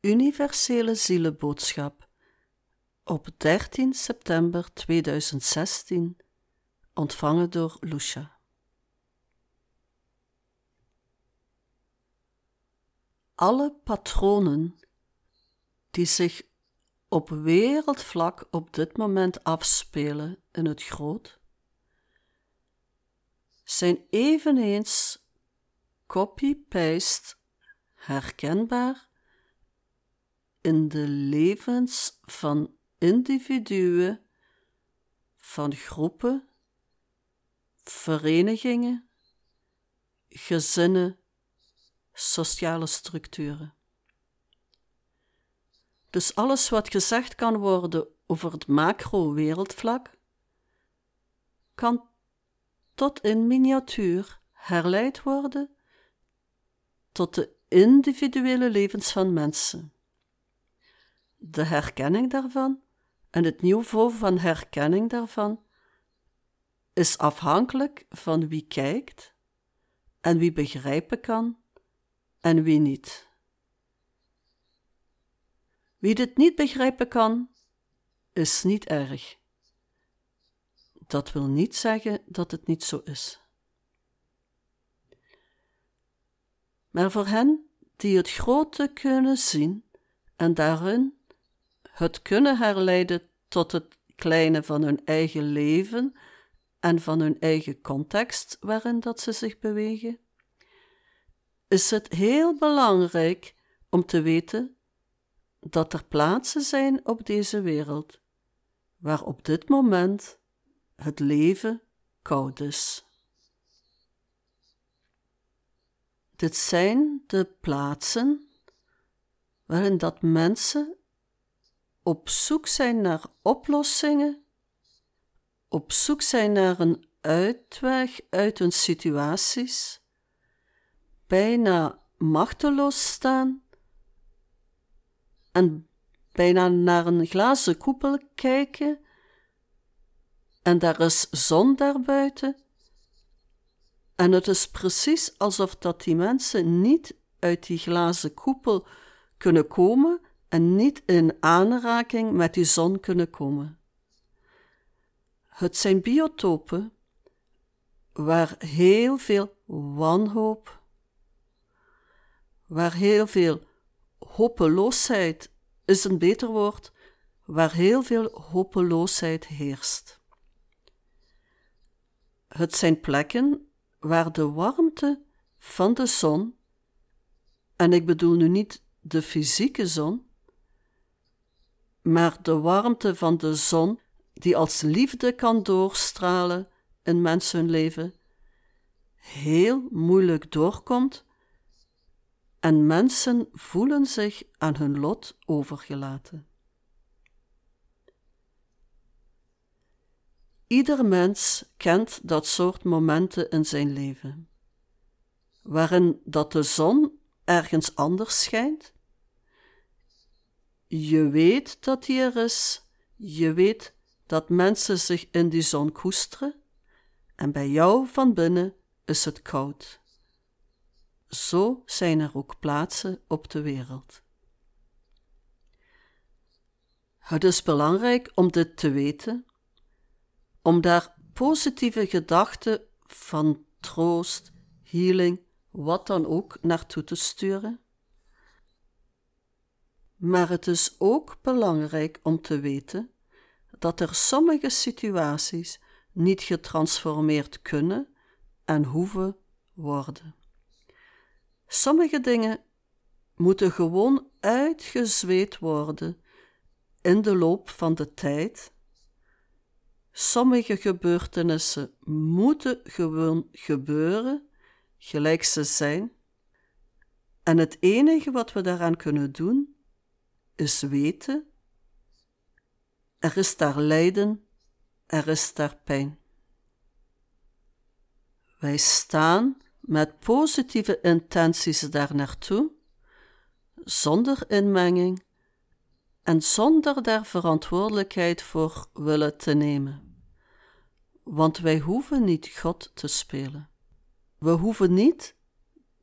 Universele Zielenboodschap op 13 september 2016, ontvangen door Lucia. Alle patronen die zich op wereldvlak op dit moment afspelen in het groot, zijn eveneens copy-paste herkenbaar in de levens van individuen, van groepen, verenigingen, gezinnen, sociale structuren. Dus alles wat gezegd kan worden over het macro-wereldvlak, kan tot in miniatuur herleid worden tot de individuele levens van mensen. De herkenning daarvan en het niveau van herkenning daarvan is afhankelijk van wie kijkt en wie begrijpen kan en wie niet. Wie dit niet begrijpen kan, is niet erg. Dat wil niet zeggen dat het niet zo is. Maar voor hen die het grote kunnen zien en daarin het kunnen herleiden tot het kleine van hun eigen leven en van hun eigen context waarin dat ze zich bewegen, is het heel belangrijk om te weten dat er plaatsen zijn op deze wereld waar op dit moment het leven koud is. Dit zijn de plaatsen waarin dat mensen op zoek zijn naar oplossingen, op zoek zijn naar een uitweg uit hun situaties, bijna machteloos staan en bijna naar een glazen koepel kijken en daar is zon daarbuiten. En het is precies alsof dat die mensen niet uit die glazen koepel kunnen komen en niet in aanraking met die zon kunnen komen. Het zijn biotopen waar heel veel wanhoop, waar heel veel hopeloosheid is een beter woord, waar heel veel hopeloosheid heerst. Het zijn plekken waar de warmte van de zon, en ik bedoel nu niet de fysieke zon, maar de warmte van de zon die als liefde kan doorstralen in mensenleven, heel moeilijk doorkomt en mensen voelen zich aan hun lot overgelaten. Ieder mens kent dat soort momenten in zijn leven, waarin dat de zon ergens anders schijnt. Je weet dat die er is, je weet dat mensen zich in die zon koesteren, en bij jou van binnen is het koud. Zo zijn er ook plaatsen op de wereld. Het is belangrijk om dit te weten om daar positieve gedachten van troost, healing, wat dan ook naartoe te sturen. Maar het is ook belangrijk om te weten dat er sommige situaties niet getransformeerd kunnen en hoeven worden. Sommige dingen moeten gewoon uitgezweet worden in de loop van de tijd Sommige gebeurtenissen moeten gewoon gebeuren, gelijk ze zijn. En het enige wat we daaraan kunnen doen, is weten: er is daar lijden, er is daar pijn. Wij staan met positieve intenties daar naartoe, zonder inmenging en zonder daar verantwoordelijkheid voor willen te nemen want wij hoeven niet God te spelen. We hoeven niet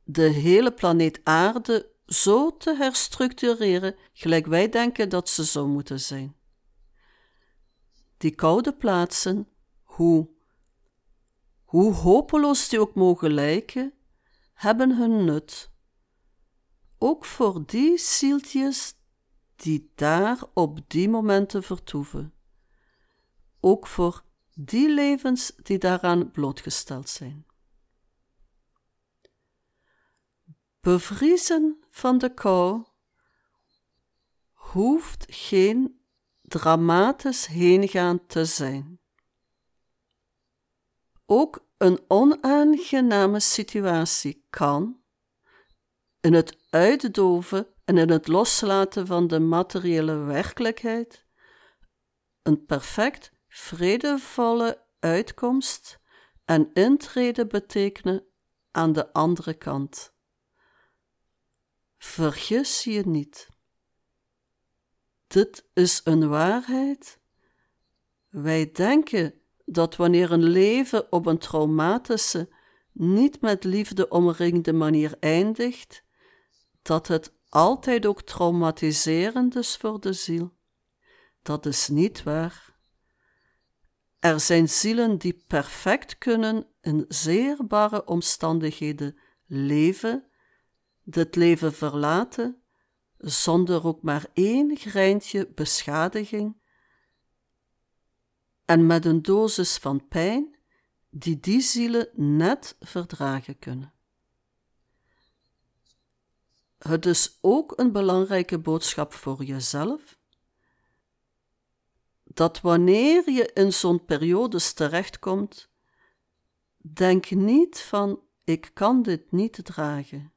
de hele planeet Aarde zo te herstructureren gelijk wij denken dat ze zou moeten zijn. Die koude plaatsen, hoe, hoe hopeloos die ook mogen lijken, hebben hun nut. Ook voor die zieltjes die daar op die momenten vertoeven. Ook voor die levens die daaraan blootgesteld zijn. Bevriezen van de kou hoeft geen dramatisch heengaan te zijn. Ook een onaangename situatie kan, in het uitdoven en in het loslaten van de materiële werkelijkheid, een perfect vredevolle uitkomst en intrede betekenen aan de andere kant. Vergis je niet. Dit is een waarheid. Wij denken dat wanneer een leven op een traumatische, niet met liefde omringde manier eindigt, dat het altijd ook traumatiserend is voor de ziel. Dat is niet waar. Er zijn zielen die perfect kunnen in zeer barre omstandigheden leven, dit leven verlaten, zonder ook maar één greintje beschadiging, en met een dosis van pijn die die zielen net verdragen kunnen. Het is ook een belangrijke boodschap voor jezelf dat wanneer je in zo'n periodes terechtkomt, denk niet van ik kan dit niet dragen.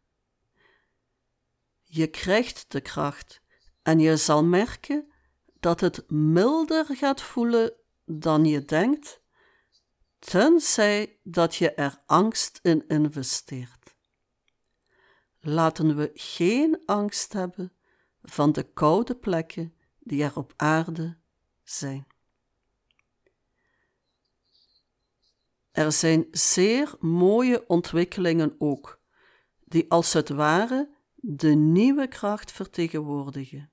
Je krijgt de kracht en je zal merken dat het milder gaat voelen dan je denkt, tenzij dat je er angst in investeert. Laten we geen angst hebben van de koude plekken die er op aarde zijn. Er zijn zeer mooie ontwikkelingen ook, die als het ware de nieuwe kracht vertegenwoordigen.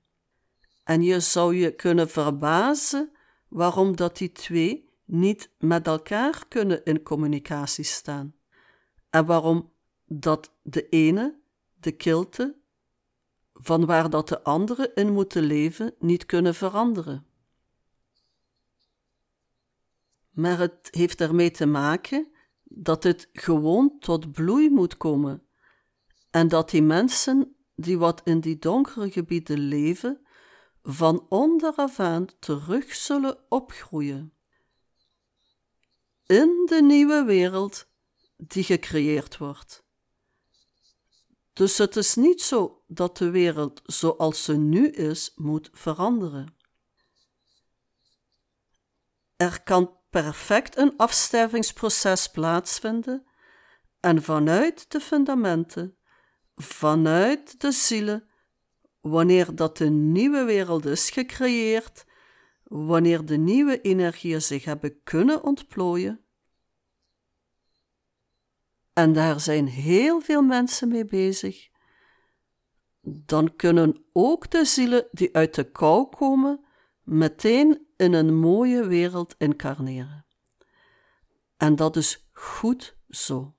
En je zou je kunnen verbazen waarom dat die twee niet met elkaar kunnen in communicatie staan. En waarom dat de ene, de kilte, van waar dat de andere in moeten leven, niet kunnen veranderen. Maar het heeft ermee te maken dat het gewoon tot bloei moet komen en dat die mensen die wat in die donkere gebieden leven, van onderaf aan terug zullen opgroeien. In de nieuwe wereld die gecreëerd wordt. Dus het is niet zo dat de wereld zoals ze nu is moet veranderen. Er kan perfect een afstervingsproces plaatsvinden en vanuit de fundamenten, vanuit de zielen, wanneer dat de nieuwe wereld is gecreëerd, wanneer de nieuwe energieën zich hebben kunnen ontplooien. En daar zijn heel veel mensen mee bezig. Dan kunnen ook de zielen die uit de kou komen meteen in een mooie wereld incarneren. En dat is goed zo.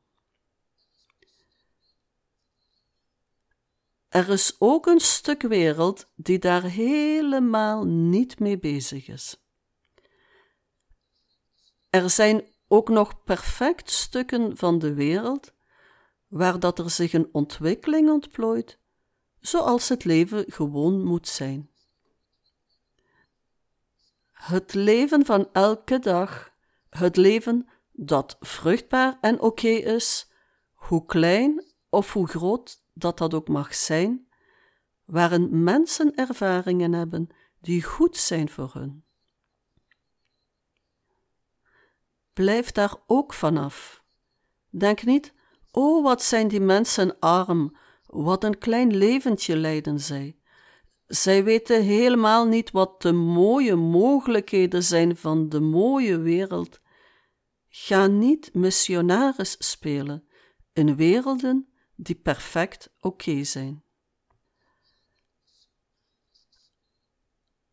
Er is ook een stuk wereld die daar helemaal niet mee bezig is. Er zijn ook nog perfect stukken van de wereld waar dat er zich een ontwikkeling ontplooit, zoals het leven gewoon moet zijn. Het leven van elke dag, het leven dat vruchtbaar en oké is, hoe klein of hoe groot dat dat ook mag zijn, waarin mensen ervaringen hebben die goed zijn voor hun. Blijf daar ook vanaf. Denk niet, oh wat zijn die mensen arm, wat een klein leventje leiden zij. Zij weten helemaal niet wat de mooie mogelijkheden zijn van de mooie wereld. Ga niet missionaris spelen in werelden die perfect oké zijn.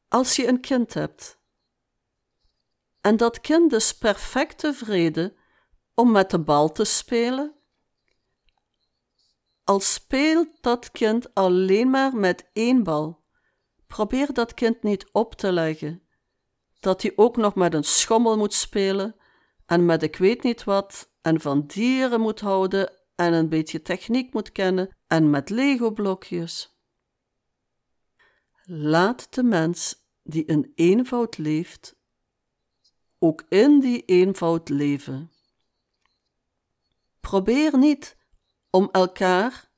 Als je een kind hebt en dat kind is perfect tevreden om met de bal te spelen, al speelt dat kind alleen maar met één bal, probeer dat kind niet op te leggen dat hij ook nog met een schommel moet spelen en met ik weet niet wat en van dieren moet houden en een beetje techniek moet kennen en met Lego-blokjes. Laat de mens die in eenvoud leeft, ook in die eenvoud leven. Probeer niet om elkaar,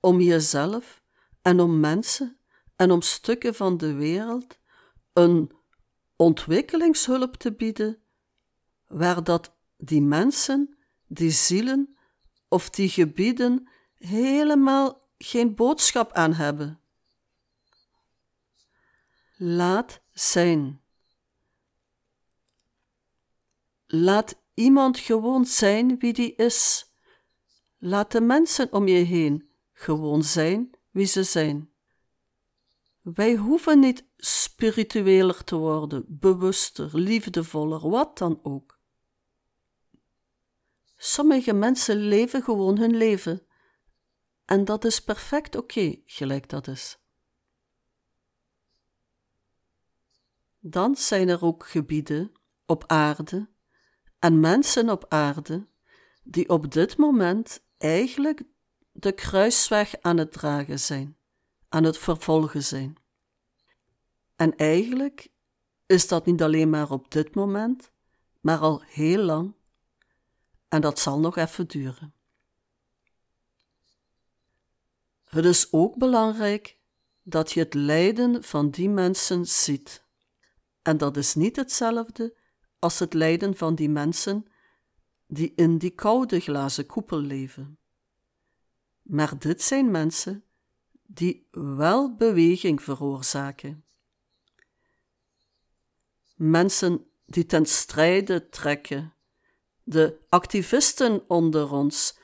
om jezelf en om mensen en om stukken van de wereld een ontwikkelingshulp te bieden, waar dat die mensen, die zielen of die gebieden helemaal geen boodschap aan hebben. Laat zijn. Laat iemand gewoon zijn wie die is. Laat de mensen om je heen gewoon zijn wie ze zijn. Wij hoeven niet spiritueler te worden, bewuster, liefdevoller, wat dan ook. Sommige mensen leven gewoon hun leven. En dat is perfect oké, gelijk dat is. Dan zijn er ook gebieden op aarde en mensen op aarde die op dit moment eigenlijk de kruisweg aan het dragen zijn aan het vervolgen zijn. En eigenlijk is dat niet alleen maar op dit moment, maar al heel lang. En dat zal nog even duren. Het is ook belangrijk dat je het lijden van die mensen ziet. En dat is niet hetzelfde als het lijden van die mensen die in die koude glazen koepel leven. Maar dit zijn mensen die wel beweging veroorzaken. Mensen die ten strijde trekken, de activisten onder ons,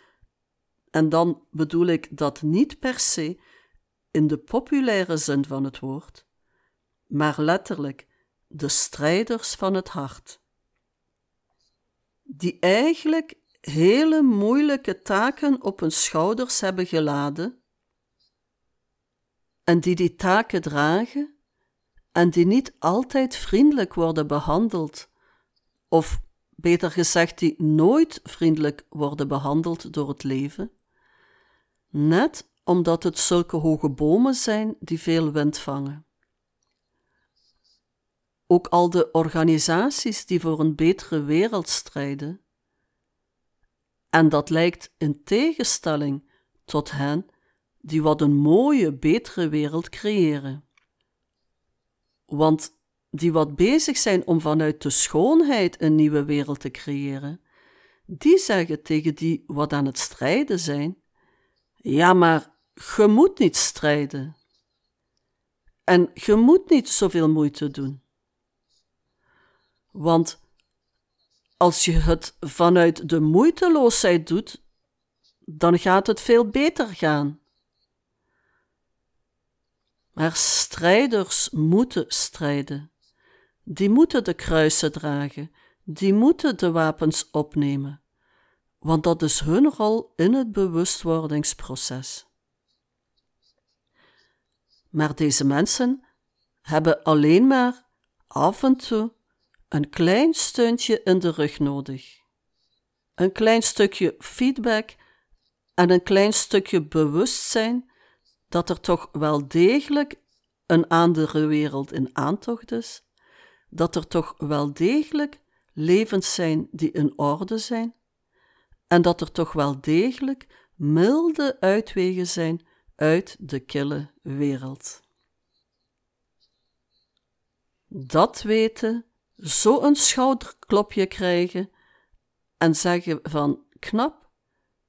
en dan bedoel ik dat niet per se in de populaire zin van het woord, maar letterlijk de strijders van het hart, die eigenlijk hele moeilijke taken op hun schouders hebben geladen en die die taken dragen en die niet altijd vriendelijk worden behandeld, of beter gezegd, die nooit vriendelijk worden behandeld door het leven, net omdat het zulke hoge bomen zijn die veel wind vangen. Ook al de organisaties die voor een betere wereld strijden, en dat lijkt in tegenstelling tot hen die wat een mooie, betere wereld creëren. Want die wat bezig zijn om vanuit de schoonheid een nieuwe wereld te creëren, die zeggen tegen die wat aan het strijden zijn: Ja, maar je moet niet strijden. En je moet niet zoveel moeite doen. Want als je het vanuit de moeiteloosheid doet, dan gaat het veel beter gaan. Maar strijders moeten strijden. Die moeten de kruisen dragen, die moeten de wapens opnemen, want dat is hun rol in het bewustwordingsproces. Maar deze mensen hebben alleen maar af en toe een klein steuntje in de rug nodig. Een klein stukje feedback en een klein stukje bewustzijn dat er toch wel degelijk een andere wereld in aantocht is, dat er toch wel degelijk levens zijn die in orde zijn, en dat er toch wel degelijk milde uitwegen zijn uit de kille wereld. Dat weten, zo een schouderklopje krijgen en zeggen van knap,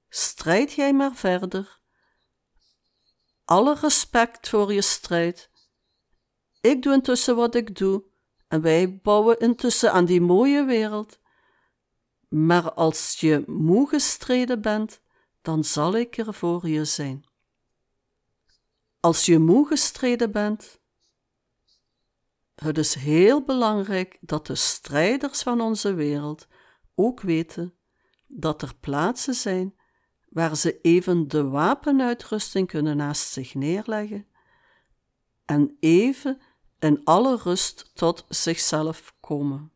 strijd jij maar verder, alle respect voor je strijd. Ik doe intussen wat ik doe en wij bouwen intussen aan die mooie wereld. Maar als je moe gestreden bent, dan zal ik er voor je zijn. Als je moe gestreden bent, Het is heel belangrijk dat de strijders van onze wereld ook weten dat er plaatsen zijn waar ze even de wapenuitrusting kunnen naast zich neerleggen en even in alle rust tot zichzelf komen.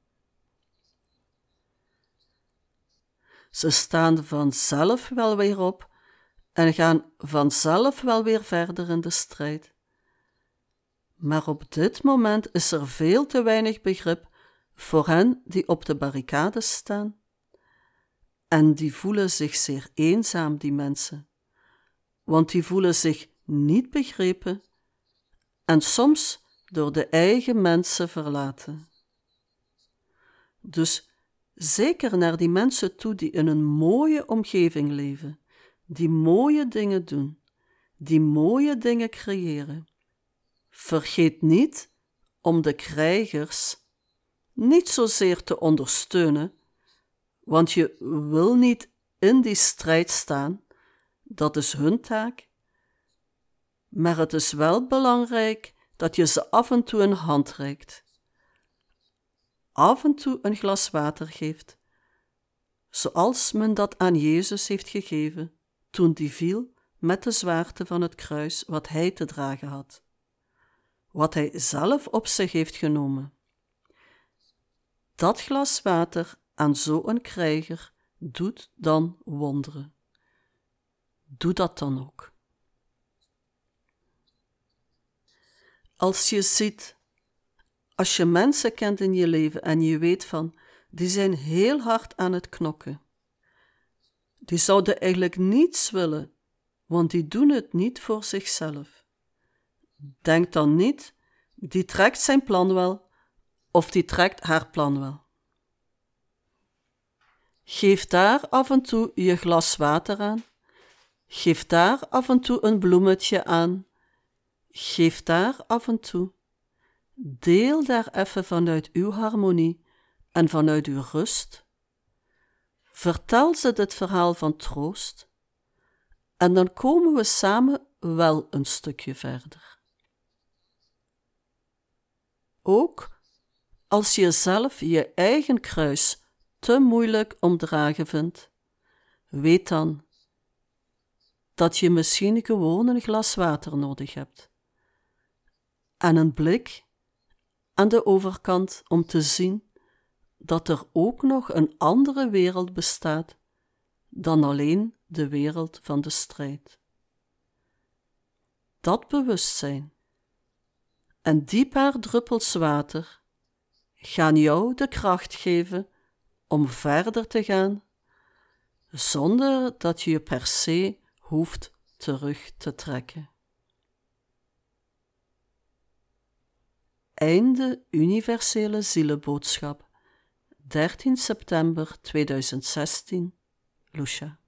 Ze staan vanzelf wel weer op en gaan vanzelf wel weer verder in de strijd. Maar op dit moment is er veel te weinig begrip voor hen die op de barricades staan. En die voelen zich zeer eenzaam, die mensen, want die voelen zich niet begrepen en soms door de eigen mensen verlaten. Dus zeker naar die mensen toe die in een mooie omgeving leven, die mooie dingen doen, die mooie dingen creëren. Vergeet niet om de krijgers niet zozeer te ondersteunen, want je wil niet in die strijd staan, dat is hun taak, maar het is wel belangrijk dat je ze af en toe een hand reikt, af en toe een glas water geeft, zoals men dat aan Jezus heeft gegeven toen die viel met de zwaarte van het kruis wat hij te dragen had, wat hij zelf op zich heeft genomen. Dat glas water aan zo'n krijger doet dan wonderen. Doe dat dan ook. Als je ziet, als je mensen kent in je leven en je weet van, die zijn heel hard aan het knokken. Die zouden eigenlijk niets willen, want die doen het niet voor zichzelf. Denk dan niet, die trekt zijn plan wel, of die trekt haar plan wel. Geef daar af en toe je glas water aan. Geef daar af en toe een bloemetje aan. Geef daar af en toe. Deel daar even vanuit uw harmonie en vanuit uw rust. Vertel ze dit verhaal van troost. En dan komen we samen wel een stukje verder. Ook als je zelf je eigen kruis te moeilijk om dragen vindt, weet dan dat je misschien gewoon een glas water nodig hebt en een blik aan de overkant om te zien dat er ook nog een andere wereld bestaat dan alleen de wereld van de strijd. Dat bewustzijn en die paar druppels water gaan jou de kracht geven om verder te gaan, zonder dat je je per se hoeft terug te trekken. Einde Universele Zielenboodschap 13 september 2016 Lucia